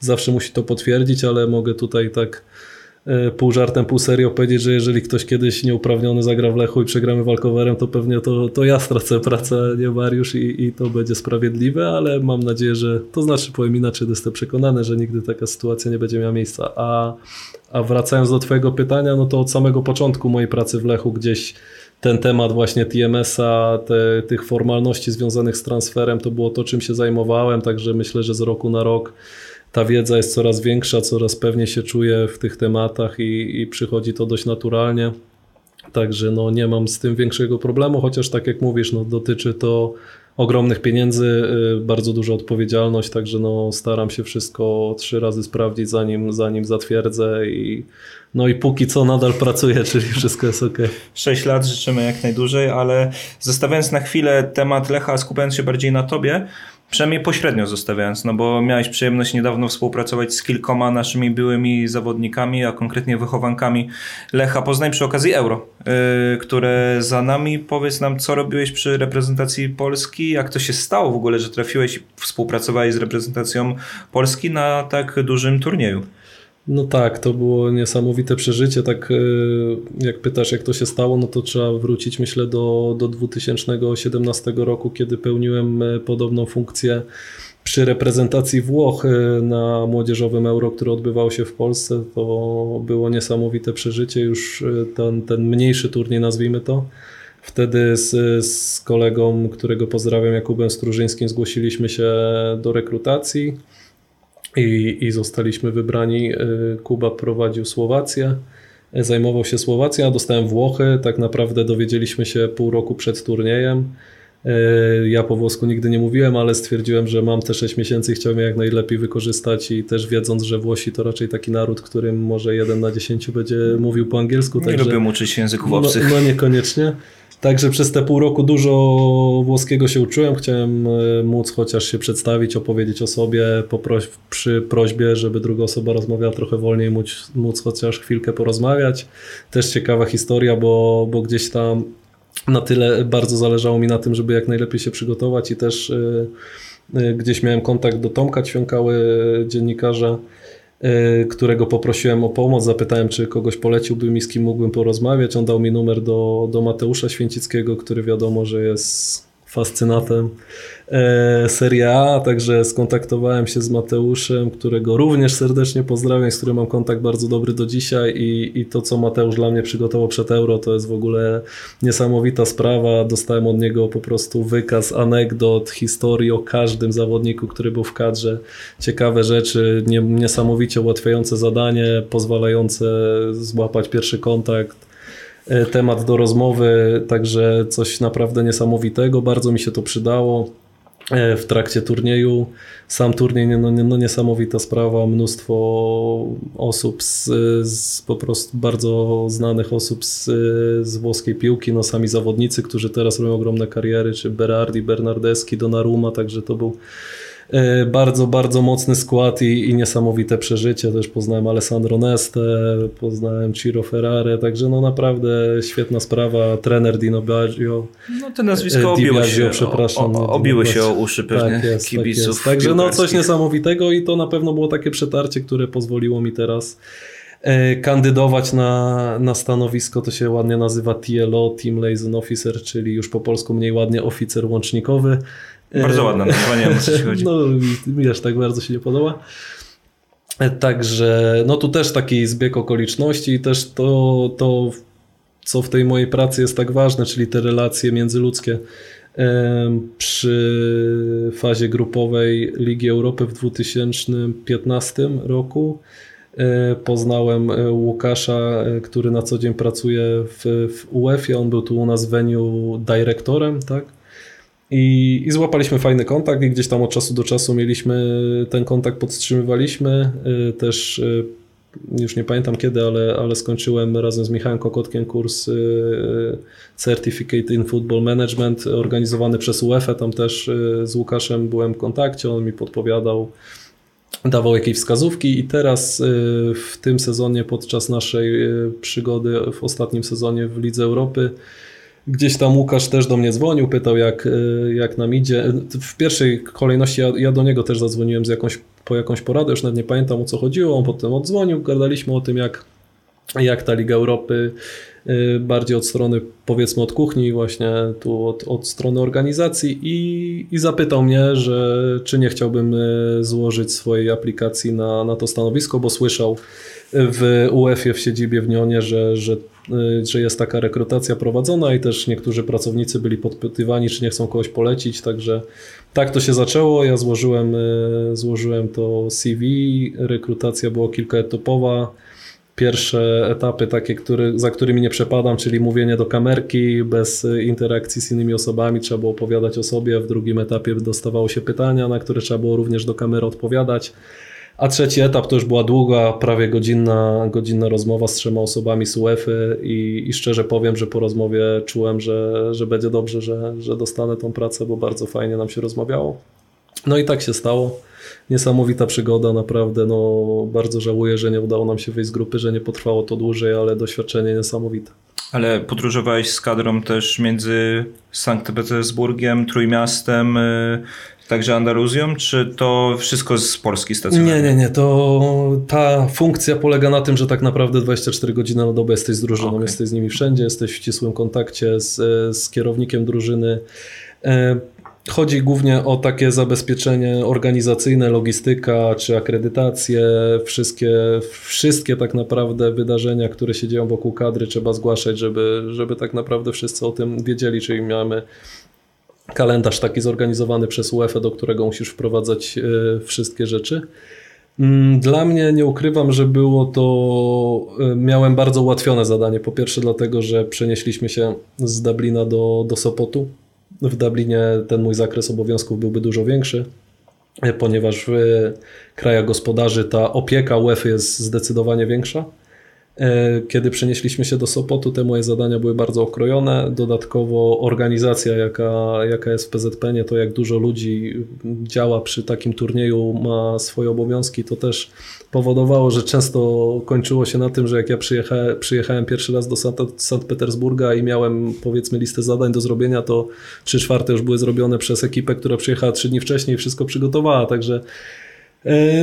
zawsze musi to potwierdzić, ale mogę tutaj tak E, pół żartem, pół serio powiedzieć, że jeżeli ktoś kiedyś nieuprawniony zagra w Lechu i przegramy walkowerem, to pewnie to, to ja stracę pracę, nie Mariusz i, i to będzie sprawiedliwe, ale mam nadzieję, że to znaczy powiem inaczej, jestem przekonany, że nigdy taka sytuacja nie będzie miała miejsca. A, a wracając do twojego pytania, no to od samego początku mojej pracy w Lechu gdzieś ten temat właśnie TMS-a, te, tych formalności związanych z transferem, to było to, czym się zajmowałem, także myślę, że z roku na rok ta wiedza jest coraz większa, coraz pewniej się czuję w tych tematach i, i przychodzi to dość naturalnie. Także no, nie mam z tym większego problemu, chociaż tak jak mówisz, no, dotyczy to ogromnych pieniędzy, y, bardzo duża odpowiedzialność, także no, staram się wszystko trzy razy sprawdzić, zanim, zanim zatwierdzę i no i póki co nadal pracuję, czyli wszystko jest ok. Sześć lat życzymy jak najdłużej, ale zostawiając na chwilę temat Lecha, skupiając się bardziej na tobie, Przynajmniej pośrednio zostawiając, no bo miałeś przyjemność niedawno współpracować z kilkoma naszymi byłymi zawodnikami, a konkretnie wychowankami Lecha Poznań przy okazji Euro, yy, które za nami. Powiedz nam, co robiłeś przy reprezentacji Polski, jak to się stało w ogóle, że trafiłeś i współpracowałeś z reprezentacją Polski na tak dużym turnieju? No tak, to było niesamowite przeżycie. Tak e, jak pytasz, jak to się stało, no to trzeba wrócić, myślę, do, do 2017 roku, kiedy pełniłem e, podobną funkcję przy reprezentacji Włoch e, na młodzieżowym Euro, które odbywało się w Polsce. To było niesamowite przeżycie, już ten, ten mniejszy turniej, nazwijmy to. Wtedy z, z kolegą, którego pozdrawiam, Jakubem Strużyńskim, zgłosiliśmy się do rekrutacji i, i zostaliśmy wybrani. Y, Kuba prowadził Słowację, zajmował się Słowacją, a dostałem Włochy. Tak naprawdę dowiedzieliśmy się pół roku przed turniejem. Y, ja po włosku nigdy nie mówiłem, ale stwierdziłem, że mam te 6 miesięcy i chciałem je jak najlepiej wykorzystać i też wiedząc, że Włosi to raczej taki naród, którym może jeden na 10 będzie mówił po angielsku. Nie także, uczyć się języków obcych. No, no niekoniecznie. Także przez te pół roku dużo włoskiego się uczyłem. Chciałem e, móc chociaż się przedstawić, opowiedzieć o sobie poproś przy prośbie, żeby druga osoba rozmawiała trochę wolniej, móc, móc chociaż chwilkę porozmawiać. Też ciekawa historia, bo, bo gdzieś tam na tyle bardzo zależało mi na tym, żeby jak najlepiej się przygotować i też yy, gdzieś miałem kontakt do Tomka Ćwiąkały, dziennikarza, którego poprosiłem o pomoc, zapytałem, czy kogoś poleciłby mi, z kim mógłbym porozmawiać. On dał mi numer do, do Mateusza Święcickiego, który wiadomo, że jest fascynatem e, Serie A, także skontaktowałem się z Mateuszem, którego również serdecznie pozdrawiam, z którym mam kontakt bardzo dobry do dzisiaj i, i to, co Mateusz dla mnie przygotował przed Euro, to jest w ogóle niesamowita sprawa. Dostałem od niego po prostu wykaz anegdot, historii o każdym zawodniku, który był w kadrze. Ciekawe rzeczy, niesamowicie ułatwiające zadanie, pozwalające złapać pierwszy kontakt temat do rozmowy, także coś naprawdę niesamowitego. Bardzo mi się to przydało e, w trakcie turnieju. Sam turniej, no, no niesamowita sprawa, mnóstwo osób, z, z, po prostu bardzo znanych osób z, z włoskiej piłki, no sami zawodnicy, którzy teraz robią ogromne kariery, czy Berardi, Bernardeschi, Donnarumma, także to był E, bardzo, bardzo mocny skład i, i niesamowite przeżycie. Też poznałem Alessandro Neste, poznałem Ciro Ferrare, także no naprawdę świetna sprawa. Trener Dino Baggio. No te nazwiska e, obiły się, przepraszam, o, o, obiły się o uszy pewnie tak jest, tak kibiców. Tak Także no coś niesamowitego i to na pewno było takie przetarcie, które pozwoliło mi teraz e, kandydować na, na stanowisko, to się ładnie nazywa TLO, Team Liaison Officer, czyli już po polsku mniej ładnie oficer łącznikowy. Bardzo ładna nazwa, nie wiem o co ci chodzi. No mi też tak bardzo się nie podoba. Także no tu też taki zbieg okoliczności i też to, to, co w tej mojej pracy jest tak ważne, czyli te relacje międzyludzkie. Przy fazie grupowej Ligi Europy w 2015 roku e, poznałem e, Łukasza, e, który na co dzień pracuje w, w UEFA. On był tu u nas w venue dyrektorem, tak? I, I złapaliśmy fajny kontakt i gdzieś tam od czasu do czasu mieliśmy ten kontakt, podtrzymywaliśmy. Y, też y, już nie pamiętam kiedy, ale, ale skończyłem razem z Michałem Kokotkiem kurs y, Certificate in Football Management organizowany przez UEFA. Tam też z Łukaszem byłem w kontakcie, on mi podpowiadał, dawał jakieś wskazówki i teraz w tym sezonie, podczas naszej przygody w ostatnim sezonie w Lidze Europy, Gdzieś tam Łukasz też do mnie dzwonił, pytał jak, y, jak nam idzie. W pierwszej kolejności ja, ja do niego też zadzwoniłem z jakąś, po jakąś poradę, już nawet nie pamiętam o co chodziło, on potem odzwonił, gadaliśmy o tym jak, jak ta Liga Europy y, bardziej od strony powiedzmy od kuchni właśnie tu od, od strony organizacji i, i zapytał mnie, że czy nie chciałbym y, złożyć swojej aplikacji na, na to stanowisko, bo słyszał w UEFA w siedzibie w Nionie, że, że Y, że jest taka rekrutacja prowadzona i też niektórzy pracownicy byli podpytywani, czy nie chcą kogoś polecić, także tak to się zaczęło. Ja złożyłem, y, złożyłem to CV, rekrutacja była kilkaetapowa. Pierwsze etapy takie, który, za którymi nie przepadam, czyli mówienie do kamerki bez interakcji z innymi osobami, trzeba było opowiadać o sobie. W drugim etapie dostawało się pytania, na które trzeba było również do kamery odpowiadać. A trzeci etap to już była długa, prawie godzinna, godzinna rozmowa z trzema osobami z UEFA i, i szczerze powiem, że po rozmowie czułem, że, że będzie dobrze, że, że dostanę tą pracę, bo bardzo fajnie nam się rozmawiało. No i tak się stało. Niesamowita przygoda, naprawdę. No, bardzo żałuję, że nie udało nam się wyjść z grupy, że nie potrwało to dłużej, ale doświadczenie niesamowite. Ale podróżowałeś z kadrą też między Sankt Petersburgiem, Trójmiastem, y, także Andaluzją, czy to wszystko z Polski stacjonarnie? Nie, nie, nie. To ta funkcja polega na tym, że tak naprawdę 24 godziny na dobę jesteś z drużyną, okay. jesteś z nimi wszędzie, jesteś w ścisłym kontakcie z, z kierownikiem drużyny. E, chodzi głównie o takie zabezpieczenie organizacyjne, logistyka czy akredytacje, wszystkie, wszystkie tak naprawdę wydarzenia, które się dzieją wokół kadry trzeba zgłaszać, żeby, żeby tak naprawdę wszyscy o tym wiedzieli, czyli mamy kalendarz taki zorganizowany przez UEFA, do którego musisz wprowadzać e, wszystkie rzeczy. Mm, dla mnie nie ukrywam, że było to, e, miałem bardzo ułatwione zadanie. Po pierwsze dlatego, że przenieśliśmy się z Dublina do, do Sopotu. W Dublinie ten mój zakres obowiązków byłby dużo większy, e, ponieważ w krajach gospodarzy ta opieka UEFA jest zdecydowanie większa. E, kiedy przenieśliśmy się do Sopotu, te moje zadania były bardzo okrojone. Dodatkowo organizacja, jaka, jaka jest w PZPN, to jak dużo ludzi działa przy takim turnieju, ma swoje obowiązki, to też powodowało, że często kończyło się na tym, że jak ja przyjechałem, przyjechałem pierwszy raz do Sankt Petersburga i miałem powiedzmy listę zadań do zrobienia, to trzy czwarte już były zrobione przez ekipę, która przyjechała trzy dni wcześniej i wszystko przygotowała, także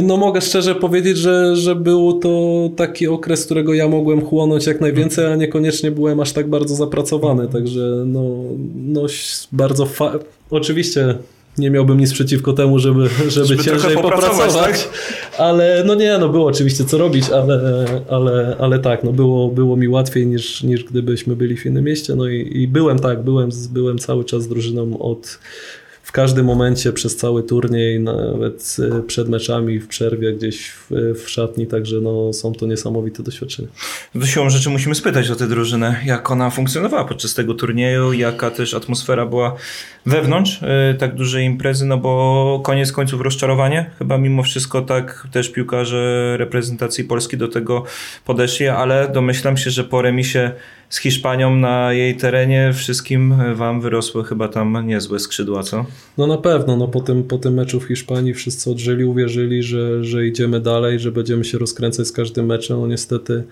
no mogę szczerze powiedzieć, że, że był to taki okres, którego ja mogłem chłonąć jak najwięcej, a niekoniecznie byłem aż tak bardzo zapracowany, także no, no bardzo fa- oczywiście nie miałbym nic przeciwko temu, żeby, żeby, żeby ciężej popracować, tak? ale no nie, no było oczywiście co robić, ale, ale, ale tak, no było, było mi łatwiej niż, niż gdybyśmy byli w innym mieście, no i, i byłem tak, byłem, byłem cały czas z drużyną od każdym momencie przez cały turniej, nawet y, przed meczami, w przerwie, gdzieś w, w szatni, także no, są to niesamowite doświadczenia. Do siłą rzeczy musimy spytać o tę drużynę, jak ona funkcjonowała podczas tego turnieju, jaka też atmosfera była wewnątrz y, tak dużej imprezy, no bo koniec końców rozczarowanie, chyba mimo wszystko tak też piłkarze reprezentacji Polski do tego podeszli, ale domyślam się, że po remisie z Hiszpanią na jej terenie wszystkim wam wyrosły chyba tam niezłe skrzydła, co? No na pewno, no po tym, po tym meczu w Hiszpanii wszyscy odżyli, uwierzyli, że, że idziemy dalej, że będziemy się rozkręcać z każdym meczem, no niestety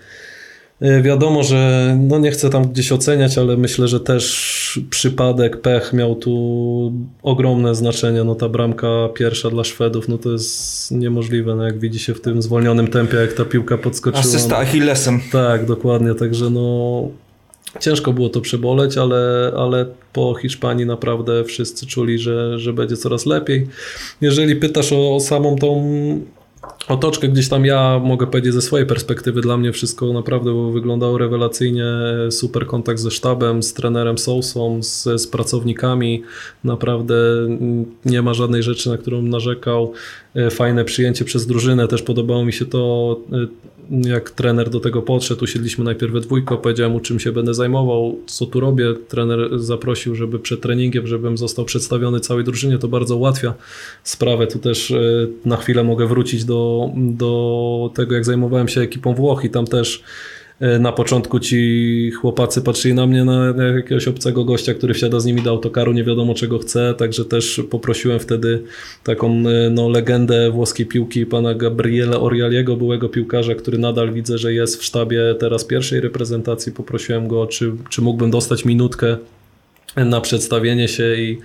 Wiadomo, że no nie chcę tam gdzieś oceniać, ale myślę, że też przypadek, pech miał tu ogromne znaczenie. No ta bramka pierwsza dla Szwedów, no to jest niemożliwe, no jak widzi się w tym zwolnionym tempie, jak ta piłka podskoczyła. Asysta no. Achillesem. Tak, dokładnie, także no Ciężko było to przeboleć, ale, ale po Hiszpanii naprawdę wszyscy czuli, że, że będzie coraz lepiej. Jeżeli pytasz o, o samą tą otoczkę gdzieś tam ja mogę powiedzieć ze swojej perspektywy, dla mnie wszystko naprawdę wyglądało rewelacyjnie, super kontakt ze sztabem, z trenerem Sousą, z, z pracownikami, naprawdę nie ma żadnej rzeczy, na którą narzekał, fajne przyjęcie przez drużynę, też podobało mi się to jak trener do tego podszedł, usiedliśmy najpierw we dwójkę, powiedziałem mu czym się będę zajmował, co tu robię. Trener zaprosił, żeby przed treningiem, żebym został przedstawiony całej drużynie, to bardzo ułatwia sprawę. Tu też e, na chwilę mogę wrócić do, do tego, jak zajmowałem się ekipą Włoch i tam też E, na początku ci chłopacy patrzyli na mnie na jakiegoś obcego gościa, który wsiada z nimi do autokaru, nie wiadomo czego chce, także też poprosiłem wtedy taką e, no, legendę włoskiej piłki pana Gabriele Orialiego, byłego piłkarza, który nadal widzę, że jest w sztabie teraz pierwszej reprezentacji. Poprosiłem go, czy, czy mógłbym dostać minutkę na przedstawienie się i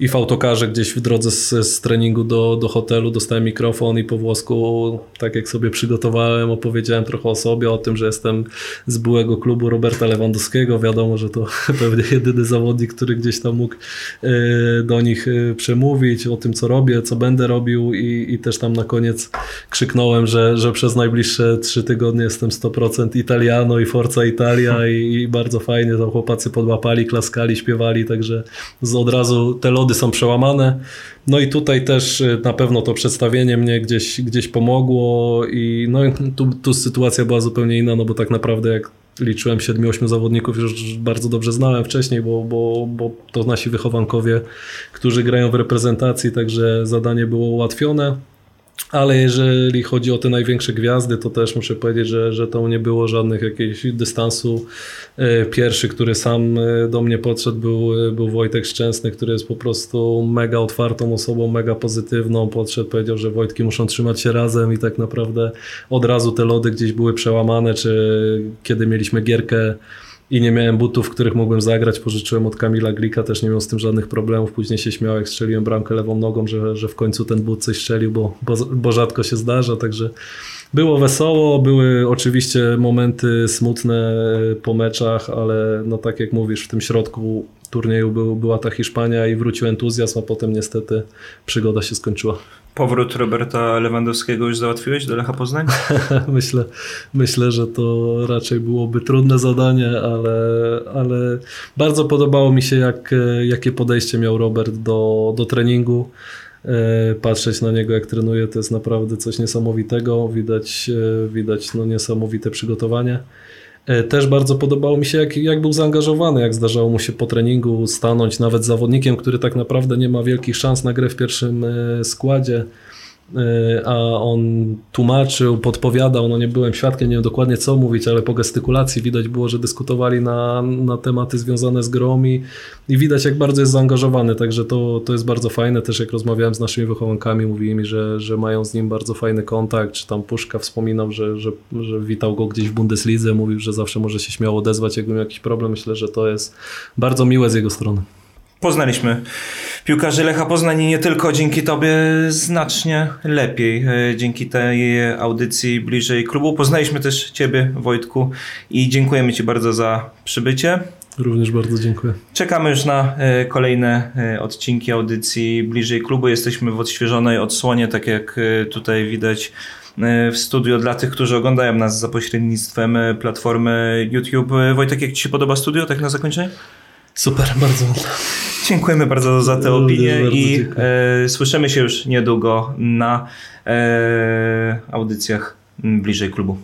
i w autokarze gdzieś w drodze z, z treningu do, do hotelu dostałem mikrofon i po włosku, tak jak sobie przygotowałem, opowiedziałem trochę o sobie, o tym, że jestem z byłego klubu Roberta Lewandowskiego. Wiadomo, że to pewnie jedyny zawodnik, który gdzieś tam mógł e, do nich e, przemówić, o tym, co robię, co będę robił i, i też tam na koniec krzyknąłem, że, że przez najbliższe trzy tygodnie jestem 100% Italiano i Forza Italia i, i bardzo fajnie tam chłopacy podłapali, klaskali, śpiewali, także od razu te lody są przełamane. No i tutaj też y, na pewno to przedstawienie mnie gdzieś, gdzieś pomogło i no tu, tu sytuacja była zupełnie inna, no bo tak naprawdę jak liczyłem 7-8 zawodników, już bardzo dobrze znałem wcześniej, bo, bo, bo to nasi wychowankowie, którzy grają w reprezentacji, także zadanie było ułatwione. Ale jeżeli chodzi o te największe gwiazdy, to też muszę powiedzieć, że, że to nie było żadnych jakiegoś dystansu. E, pierwszy, który sam e, do mnie podszedł, był, e, był Wojtek Szczęsny, który jest po prostu mega otwartą osobą, mega pozytywną. Podszedł, powiedział, że Wojtki muszą trzymać się razem i tak naprawdę od razu te lody gdzieś były przełamane, czy kiedy mieliśmy gierkę i nie miałem butów, których mógłbym zagrać. Pożyczyłem od Kamila Glika, też nie miał z tym żadnych problemów. Później się śmiał, jak strzeliłem bramkę lewą nogą, że, że w końcu ten but coś strzelił, bo, bo, bo rzadko się zdarza. Także było wesoło, były oczywiście momenty smutne po meczach, ale no tak jak mówisz, w tym środku turnieju był, była ta Hiszpania i wrócił entuzjazm, a potem niestety przygoda się skończyła. Powrót Roberta Lewandowskiego już załatwiłeś do Lecha Poznań? myślę, myślę, że to raczej byłoby trudne zadanie, ale, ale bardzo podobało mi się, jak, jakie podejście miał Robert do, do treningu. E, patrzeć na niego, jak trenuje, to jest naprawdę coś niesamowitego. Widać, e, widać no, niesamowite przygotowanie. E, też bardzo podobało mi się, jak, jak był zaangażowany, jak zdarzało mu się po treningu stanąć nawet zawodnikiem, który tak naprawdę nie ma wielkich szans na grę w pierwszym składzie. E, a on tłumaczył, podpowiadał, no nie byłem świadkiem, nie wiem dokładnie co mówić, ale po gestykulacji widać było, że dyskutowali na, na tematy związane z grą i, i widać jak bardzo jest zaangażowany, także to, to jest bardzo fajne, też jak rozmawiałem z naszymi wychowankami, mówili mi, że, że mają z nim bardzo fajny kontakt, czy tam Puszka wspominał, że, że, że witał go gdzieś w Bundeslidze, mówił, że zawsze może się śmiało odezwać, jakby miał jakiś problem, myślę, że to jest bardzo miłe z jego strony poznaliśmy piłkarzy Lecha Poznań nie tylko dzięki Tobie znacznie lepiej. E, dzięki tej audycji bliżej klubu poznaliśmy też Ciebie, Wojtku, i dziękujemy Ci bardzo za przybycie. Również bardzo dziękuję. Czekamy już na e, kolejne e, odcinki audycji bliżej klubu. Jesteśmy w odświeżonej odsłonie, tak jak tutaj widać w studio dla tych, którzy oglądają nas za pośrednictwem platformy YouTube. Wojtek, jak Ci się podoba studio, tak na zakończenie? Super, bardzo. Dziękujemy bardzo za tę opinię i e, słyszymy się już niedługo na e, audycjach bliżej klubu.